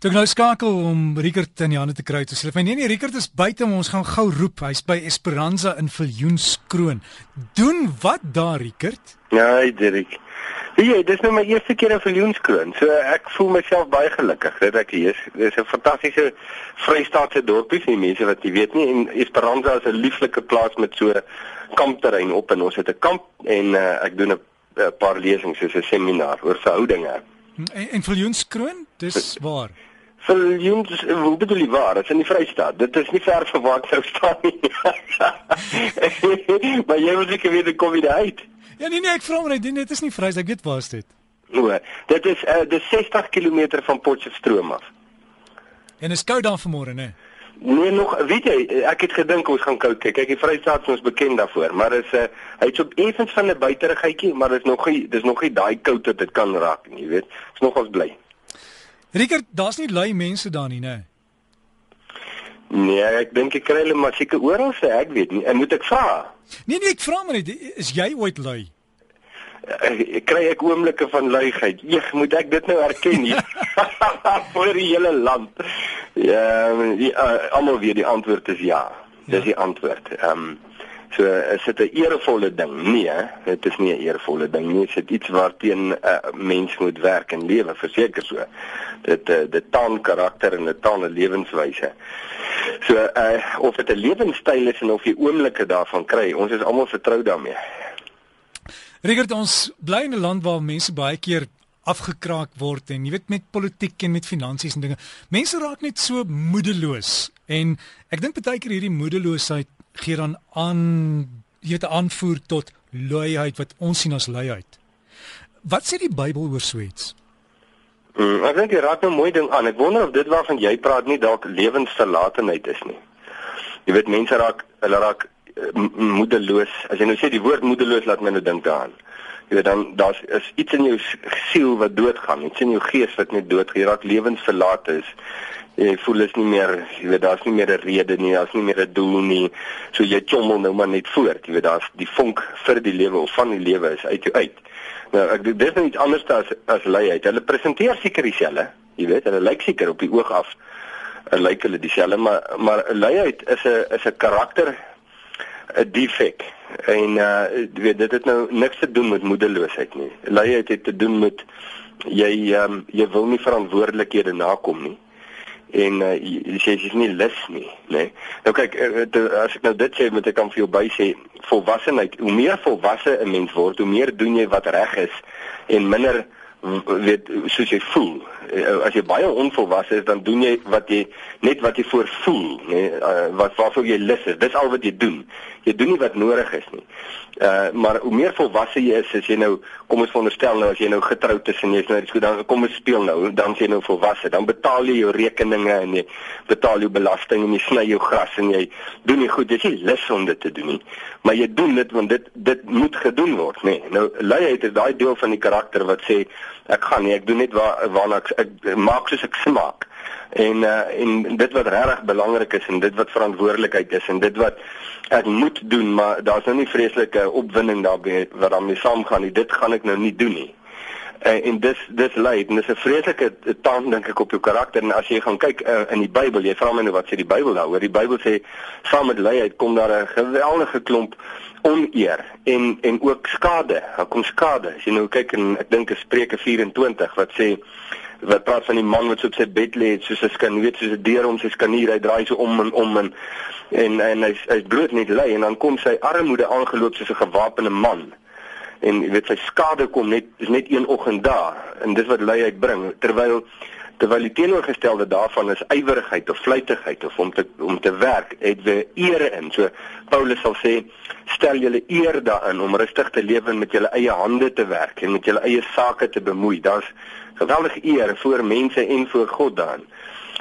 Toe ek nou skakel om Rickert in die hande te kry, toe sê hy: "Nee nee, Rickert is buite, ons gaan gou roep. Hy's by Esperanza in Viljoenskroon. Doen wat daar, Rickert?" Ja, hey Dirk. Ja, dis nou my eerste keer in Viljoenskroon. So ek voel myself baie gelukkig dat ek hier is. Dis 'n fantastiese Vrystaatse dorpie vir mense wat jy weet nie en Esperanza is 'n lieflike plaas met so kampterrein op en ons het 'n kamp en uh, ek doen 'n paar lesings, soos 'n seminar oor verhoudinge. En, en Viljoenskroon, dis waar. Viljoens, hoe bedoel jy waar? Dit is in die Vrystaat. Dit is nie ver van waar ek sou staan nie. maar jy moet seker weet kom jy uit. Ja nee nee, ek vra maar net, dit is nie Vrystaat, ek weet waar dit. O, dit is uh, dis 60 km van Potchefstroom af. En is koud daar vanmôre, né? Nee, nog, weet jy, ek het gedink ons gaan koud kyk. Kyk, die Vrystaat is ons bekend daarvoor, maar is 'n uh, hy's op effens van 'n buiterigheidjie, maar is nog nie dis nog nie daai koud wat dit kan raak nie, jy weet. Is nog ons bly. Rickert, daar's nie lui mense daar nie, né? Nee, ek dink ek kry hulle maar seker oral sê, ek weet nie. En moet ek vra? Nee nee, ek vra maar net, is jy ooit lui? Ek, ek kry ek oomblikke van luiheid. Eeg, moet ek dit nou erken hier? Vir die hele land. Ja, die, uh, almal weet die antwoord is ja. Dis ja. die antwoord. Ehm um, So is dit 'n erevolle ding? Nee, dit is nie 'n erevolle ding nie. Dit is iets waarteen 'n uh, mens moet werk en lewe, verseker so. Dit uh, dit taan karakter en dit taan 'n lewenswyse. So uh, of dit 'n lewenstyl is en of jy oomblikke daarvan kry, ons is almal vertrou daarmee. Rigert ons bly in 'n land waar mense baie keer afgekraak word en jy weet met politiek en met finansies en dinge. Mense raak net so moedeloos en ek dink baie keer hierdie moedeloosheid gee dan aan jy weet aanvoer tot luiheid wat ons sien as luiheid. Wat sê die Bybel oor so iets? Mm, ek dink jy raak 'n nou mooi ding aan. Ek wonder of dit waarvan jy praat nie dalk lewensverlatenheid is nie. Jy weet mense raak hulle raak uh, moedeloos. As jy nou sê die woord moedeloos laat my nou dink daaraan. Jy weet dan daar's is iets in jou siel wat doodgaan, iets in jou gees wat net doodgaan. Jy raak lewensverlate is jy voel is nie meer jy weet daar's nie meer 'n rede nie daar's nie meer 'n doel nie. So jy chommel nou maar net voort jy weet daar's die vonk vir die lewe of van die lewe is uit jou uit. Nou ek dis net nou iets anders as as luiheid. Hulle presenteer seker dieselfde jy weet hulle lyk seker op die oog af lyk hulle dieselfde maar maar luiheid is 'n is 'n karakter 'n defek en uh jy weet dit het nou niks te doen met moedeloosheid nie. Luiheid het te doen met jy um, jy wil nie verantwoordelikhede nakom nie en uh, jy sê jy's nie lus nie, nê. Nee. Nou kyk, uh, te, as ek nou dit sê, moet ek kan vir jou by sê volwassenheid. Hoe meer volwasse 'n mens word, hoe meer doen jy wat reg is en minder weet soos jy voel. Uh, as jy baie onvolwasse is, dan doen jy wat jy net wat jy voor voel, nê, uh, wat waarvoor jy lus is. Dis al wat jy doen. Jy doen nie wat nodig is nie. Uh maar hoe meer volwasse jy is, as jy nou kom ons veronderstel nou as jy nou getroud is en jy's nou iets goed dan kom ons speel nou, dan jy nou volwasse, dan betaal jy jou rekeninge en jy betaal jou belasting en jy sny jou gras en jy doen nie goed, jy sê lus om dit te doen nie. Maar jy doen dit want dit dit moet gedoen word, nê. Nou luiheid is daai deel van die karakter wat sê ek gaan nie, ek doen net waar waarna ek, ek maak soos ek smaak en uh, en dit wat regtig belangrik is en dit wat verantwoordelikheid is en dit wat ek moet doen maar daar's nou nie vreeslike opwinding daarbey wat daarmee saamgaan nie. Dit gaan ek nou nie doen nie uh, en dis dis lei en dis 'n vreeslike taak dink ek op jou karakter. En as jy gaan kyk uh, in die Bybel jy vra my nou wat sê die Bybel daaroor? Die Bybel sê saam met leiheid kom daar 'n geweldige klomp oneer en en ook skade. Daar kom skade. As jy nou kyk en ek dink is Spreuke 24 wat sê wat praat van die man wat so op sy bed lê soos 'n skan weet soos 'n deur om sy skanier hy draai so om en om en en en hy's hy's bloot net lei. En dan kom sy armoede aangeloop soos 'n gewapende man en jy weet sy skade kom net is net een oggend daar en dis wat lei uitbring terwyl terwyl die teenoorgestelde daarvan is ywerigheid of vlytigheid of om te om te werk het we eer in so Paulus sal sê stel julle eer daarin om rustig te lewe en met julle eie hande te werk en met julle eie sake te bemoei daar's geweldige eer voor mense en voor God dan.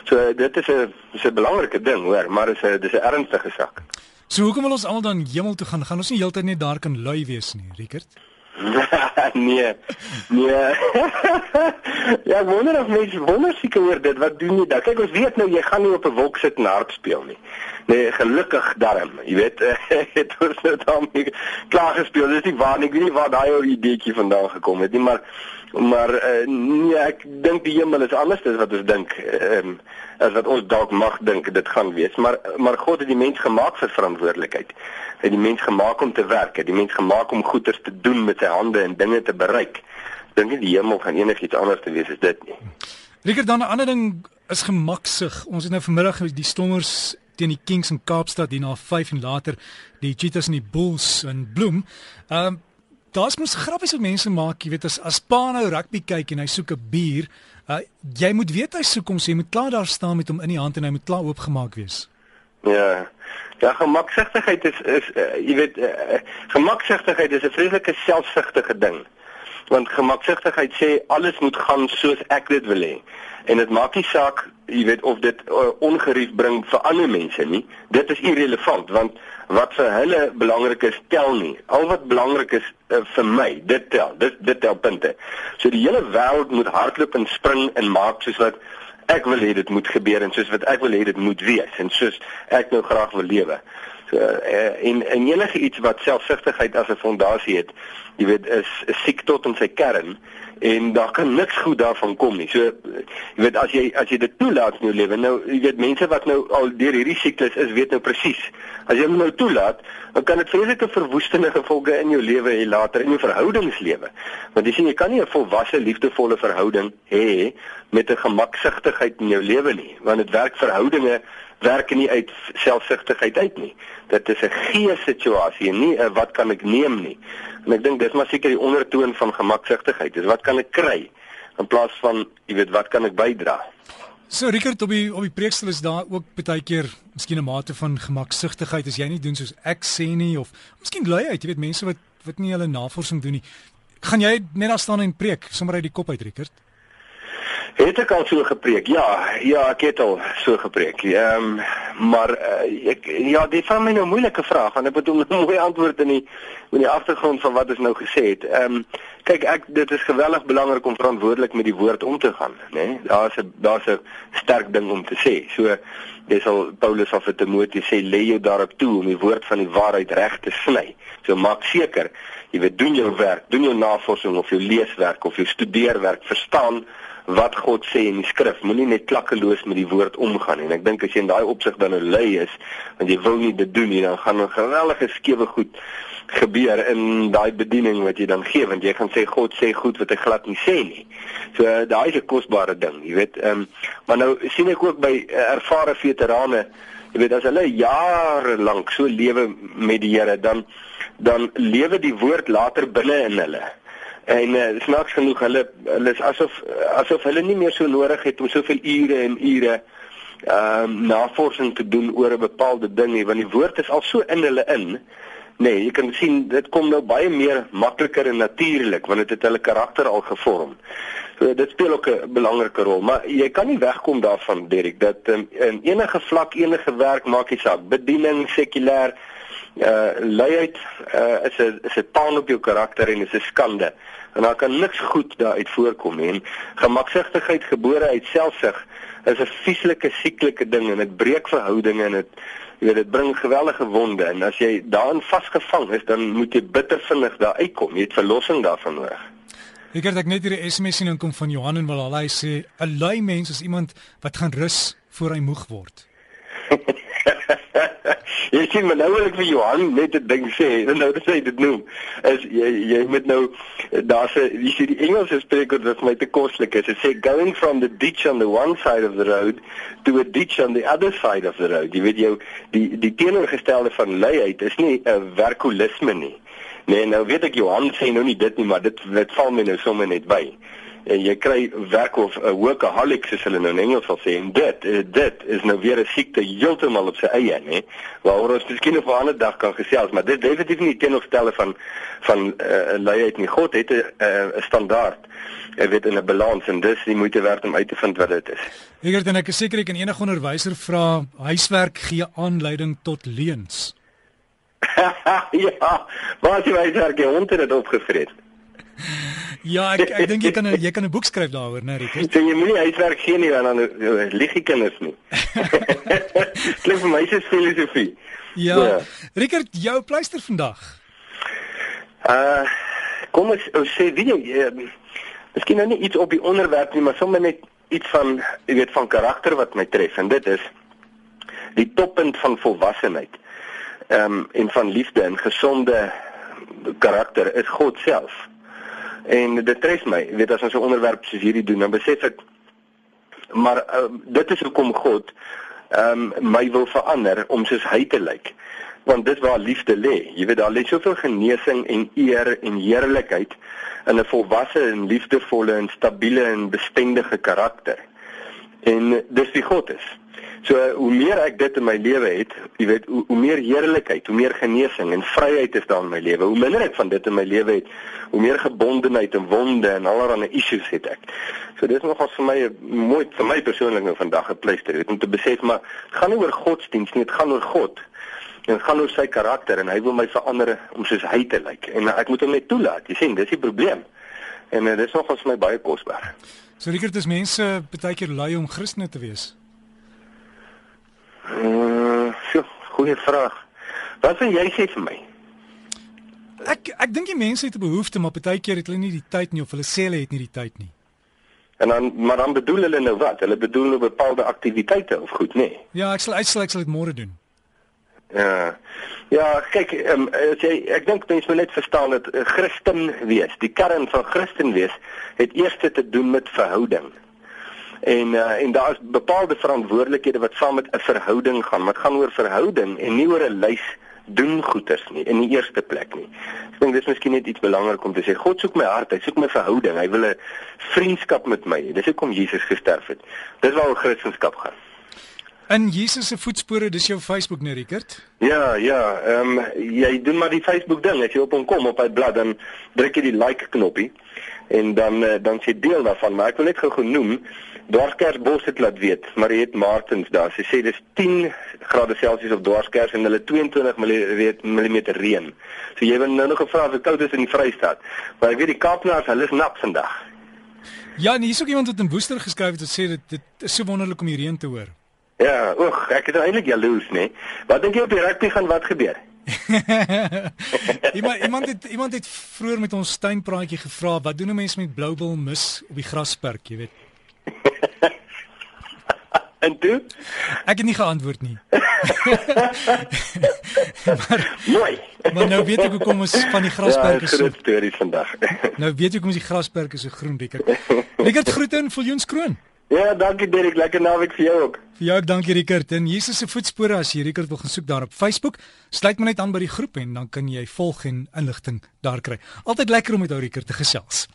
So dit is 'n is 'n belangrike ding, hoor, maar is 'n dis 'n ernstige saak. So hoekom wil ons almal dan hemel toe gaan? Gaan ons nie heeltyd net daar kan lui wees nie, Rickert? nee. Nee. ja, wonder of mense wonder seker oor dit. Wat doen jy dan? Kyk, ons weet nou jy gaan nie op 'n wolk sit en harp speel nie. Nee, gelukkig darm. Jy weet, het ons nou daarmee klaar gespeel. Dis nie waar nie. Ek weet nie waar daai ou ideetjie vandaan gekom het nie, maar Maar uh, nee, ek dink die hemel is anders as wat ons dink. Ehm um, as wat ons dalk mag dink dit gaan wees. Maar maar God het die mens gemaak vir verantwoordelikheid. Hy het die mens gemaak om te werk, hy het die mens gemaak om goeders te doen met sy hande en dinge te bereik. Dink nie die hemel gaan enigiets anders te wees as dit nie. Riker dan 'n ander ding is gemaksig. Ons het nou vanmiddag die stommers teen die Kings in Kaapstad hier na 5 en later die Cheetahs en die Bulls in Bloem. Ehm um, daar's mos grappies wat mense maak, jy weet as as pa nou rugby kyk en hy soek 'n bier, uh, jy moet weet hy soek hom sê jy moet klaar daar staan met hom in die hand en hy moet klaar oopgemaak wees. Ja. Ja, gemaksigtigheid is is uh, jy weet uh, gemaksigtigheid is 'n vreeslike selfsugtige ding. Want gemaksigtigheid sê alles moet gaan soos ek dit wil hê. En dit maak nie saak, jy weet of dit uh, ongerief bring vir ander mense nie. Dit is irrelevant want wat vir hulle belangrik is tel nie. Al wat belangrik is uh, vir my, dit tel. Dit dit tel punte. So die hele wêreld moet hardloop en spring en maak soos wat ek wil hê dit moet gebeur en soos wat ek wil hê dit moet wees en soos ek nou graag wil lewe. So uh, en en enige iets wat selfsugtigheid as 'n fondasie het, jy weet is, is siek tot in sy kern en daar kan niks goed daarvan kom nie. So jy weet as jy as jy dit toelaat in jou lewe. Nou jy weet mense wat nou al deur hierdie siklus is, weet nou presies. As jy hom nou toelaat, dan kan dit vreeslike verwoestende gevolge in jou lewe hê later in jou verhoudingslewe. Want jy sien jy kan nie 'n volwasse liefdevolle verhouding hê met 'n gemaksigtigheid in jou lewe nie, want dit werk verhoudinge werk nie uit selfsugtigheid uit nie. Dit is 'n gees situasie en nie 'n wat kan ek neem nie. En ek dink dis maar seker die ondertoon van gemaksigtigheid. Dis wat kan ek kry in plaas van jy weet wat kan ek bydra. So Rickert op die op die preeksel is daar ook baie keer miskien 'n mate van gemaksigtigheid as jy nie doen soos ek sê nie of miskien lui uit, jy weet mense wat wat nie hulle navorsing doen nie. Gaan jy net daar staan en preek sommer uit die kop uit Rickert? Het ek al so gepreek? Ja, ja, ek het al so gepreek. Ehm um, maar uh, ek ja, dit van my nou moeilike vraag en ek moet 'n mooi antwoord in die in die agtergrond van wat ons nou gesê het. Ehm um, kyk ek dit is geweldig belangrik om verantwoordelik met die woord om te gaan, né? Nee? Daar's 'n daar's 'n sterk ding om te sê. So dis al Paulus af vir Timoteus sê lê jou daarop toe om die woord van die waarheid reg te sny. So maak seker jy weet doen jou werk, doen jou navorsing of jou leeswerk of jou studeerwerk, verstaan wat God sê in die skrif. Moenie net klakkeloos met die woord omgaan. En ek dink as jy in daai opsig dan 'n lei is, want jy wil nie dit doen nie, dan gaan 'n geweldige skewe goed gebeur in daai bediening wat jy dan gee, want jy gaan sê God sê goed wat hy glad nie sê nie. So daai is 'n kosbare ding, jy weet. Ehm um, maar nou sien ek ook by uh, ervare veterane, jy weet as hulle jare lank so lewe met die Here, dan dan lewe die woord later binne in hulle. En uh, snaaks genoeg hulle hulle is asof asof hulle nie meer so nodig het om soveel ure en ure ehm um, navorsing te doen oor 'n bepaalde ding nie want die woord is al so in hulle in. Nee, jy kan sien dit kom nou baie meer makliker en natuurlik want dit het hulle karakter al gevorm. So dit speel ook 'n belangrike rol, maar jy kan nie wegkom daarvan Derek dat um, in enige vlak enige werk maak nie saak, bediening, sekulêr uh luiheid uh is 'n is 'n taal op jou karakter en is 'n skande en daar kan niks goed daaruit voorkom nie. Gemaksigtigheid gebore uit selfsug is 'n vieslike sieklike ding en dit breek verhoudinge en dit jy weet dit bring geweldige wonde en as jy daarin vasgevang is dan moet jy bitter vinnig daar uitkom. Jy het verlossing daarvan nodig. Ek het net hier 'n SMS sien kom van Johan en wil hy sê 'n lui mens is iemand wat gaan rus voor hy moeg word. jy sien maar nou wil ek vir Johan net 'n ding sê en nou hy dit noem is jy jy moet nou daar's 'n jy sien die Engelse spreekwoord wat my te koslik is dit sê going from the ditch on the one side of the road to a ditch on the other side of the road. Jy weet jou die die teenoorgestelde van luiheid is nie 'n werkolisme nie. Nee nou weet ek Johan sê nou nie dit nie maar dit dit val my nou sommer net by en jy kry werk of 'n uh, workaholic soos hulle nou in Engels sal sê en dit uh, dit is nou weer 'n siekte heeltemal op sy eie nê waaroor ons miskien op 'n ander dag kan gesels maar dit definitief nie teenoorstelle van van 'n uh, luiheid nie. God het 'n uh, standaard hy weet in 'n balans en dis die moeite werd om uit te vind wat dit is. Het en ek is seker ek en enige onderwyser vra huiswerk gee aanleiding tot leuns? Ja wat jy huiswerk? Jy hond het dit opgevreet Ja, ek ek dink jy kan jy kan 'n boek skryf daaroor, né, Rickert? Sê jy moenie huiswerk gee nie want dan eh, lieg die kinders nie. Klink vir my se filosofie. Ja. ja. Rickert, jou pleister vandag. Uh kom ons ons sê wie jy Miskien nou nie iets op die onderwerp nie, maar sommer net iets van jy weet van karakter wat my tref en dit is die toppunt van volwassenheid. Ehm um, en van liefde en gesonde karakter is God self. En dit tref my, jy weet as ons 'n onderwerp soos hierdie doen, dan besef ek maar uh, dit is hoekom God ehm um, my wil verander om soos hy te lyk. Want dis waar liefde lê. Jy weet daar lê soveel genesing en eer en heerlikheid in 'n volwasse en liefdevolle en stabiele en bestendige karakter. En dis wie God is. So hoe meer ek dit in my lewe het, jy weet, hoe, hoe meer heerlikheid, hoe meer genesing en vryheid is daar in my lewe. Hoe minder ek van dit in my lewe het, hoe meer gebondenheid en wonde en allerlei issues het ek. So dis nogals vir my mooi vir my persoonlik nou vandag 'n pleister, weet om te besef maar dit gaan nie oor godsdienst nie, dit gaan oor God. En dit gaan oor sy karakter en hy wil my verander om soos hy te lyk. En ek moet hom net toelaat. Jy sien, dis die probleem. En uh, dis nogals vir my baie kosbaar. So Rickert, dis mense baie keer lui om Christene te wees. Uh, so, goeie vraag. Wat wil jy sê vir my? Ek ek dink die mense het 'n behoefte, maar baie keer het hulle nie die tyd nie of hulle sê hulle het nie die tyd nie. En dan maar dan bedoel hulle nou wat? Hulle bedoel nou bepaalde aktiwiteite of goed, nê? Nee? Ja, ek sal uitstel ek sal dit môre doen. Ja. Ja, kyk, um, as jy ek dink mense moet net verstaan dat uh, Christen wees, die kern van Christen wees, het eers te doen met verhouding en uh, en daar is bepaalde verantwoordelikhede wat saam met 'n verhouding gaan. Dit gaan oor verhouding en nie oor 'n lys doen goeders nie in die eerste plek nie. Ek dink dis miskien net iets belangrik om te sê. God soek my hart, hy soek my verhouding. Hy wil 'n vriendskap met my. Dis hoekom Jesus gesterf het. Dis waaroor Christendom gaan. In Jesus se voetspore, dis jou Facebook nee Rickert? Ja, ja, ehm um, jy doen maar die Facebook ding. As jy op hom kom op hy blad dan druk jy die like knoppie en dan uh, dan sê deel daarvan, maar ek wil net gou genoem Dwarskersbos het laat weet, maar jy het Martins daar. Sy sê dis 10 grade Celsius op Dwarskers en hulle 22 mm reën. So jy wil nou nog gevra of dit koud is in die Vrystaat. Maar ek weet die Kaapenaars, hulle is nat vandag. Ja, en hier's ook iemand wat in Woester geskryf het wat sê dit dit is so wonderlik om die reën te hoor. Ja, oeg, ek is eintlik jaloers, nê. Wat dink jy op die rugby gaan wat gebeur? iemand iemand het iemand het vroeër met ons tuinpraatjie gevra, wat doen 'n mens met bloubil mis op die grasperk, jy weet? En toe? Ek het nie geantwoord nie. maar, Mooi. maar nou weet ek hoekom ons van die grasperke so. Ja, groot stories vandag. nou weet ek hoekom ons die grasperke so groen dik. Rickert groete in Viljoenskroon. Ja, dankie Derek, lekker naweek vir jou ook. Vir jou ook, dankie Rickert. En Jesus se voetspore as jy Rickert wil gaan soek daar op Facebook, sluit maar net aan by die groep en dan kan jy volg en inligting daar kry. Altyd lekker om met ou Rickert te gesels.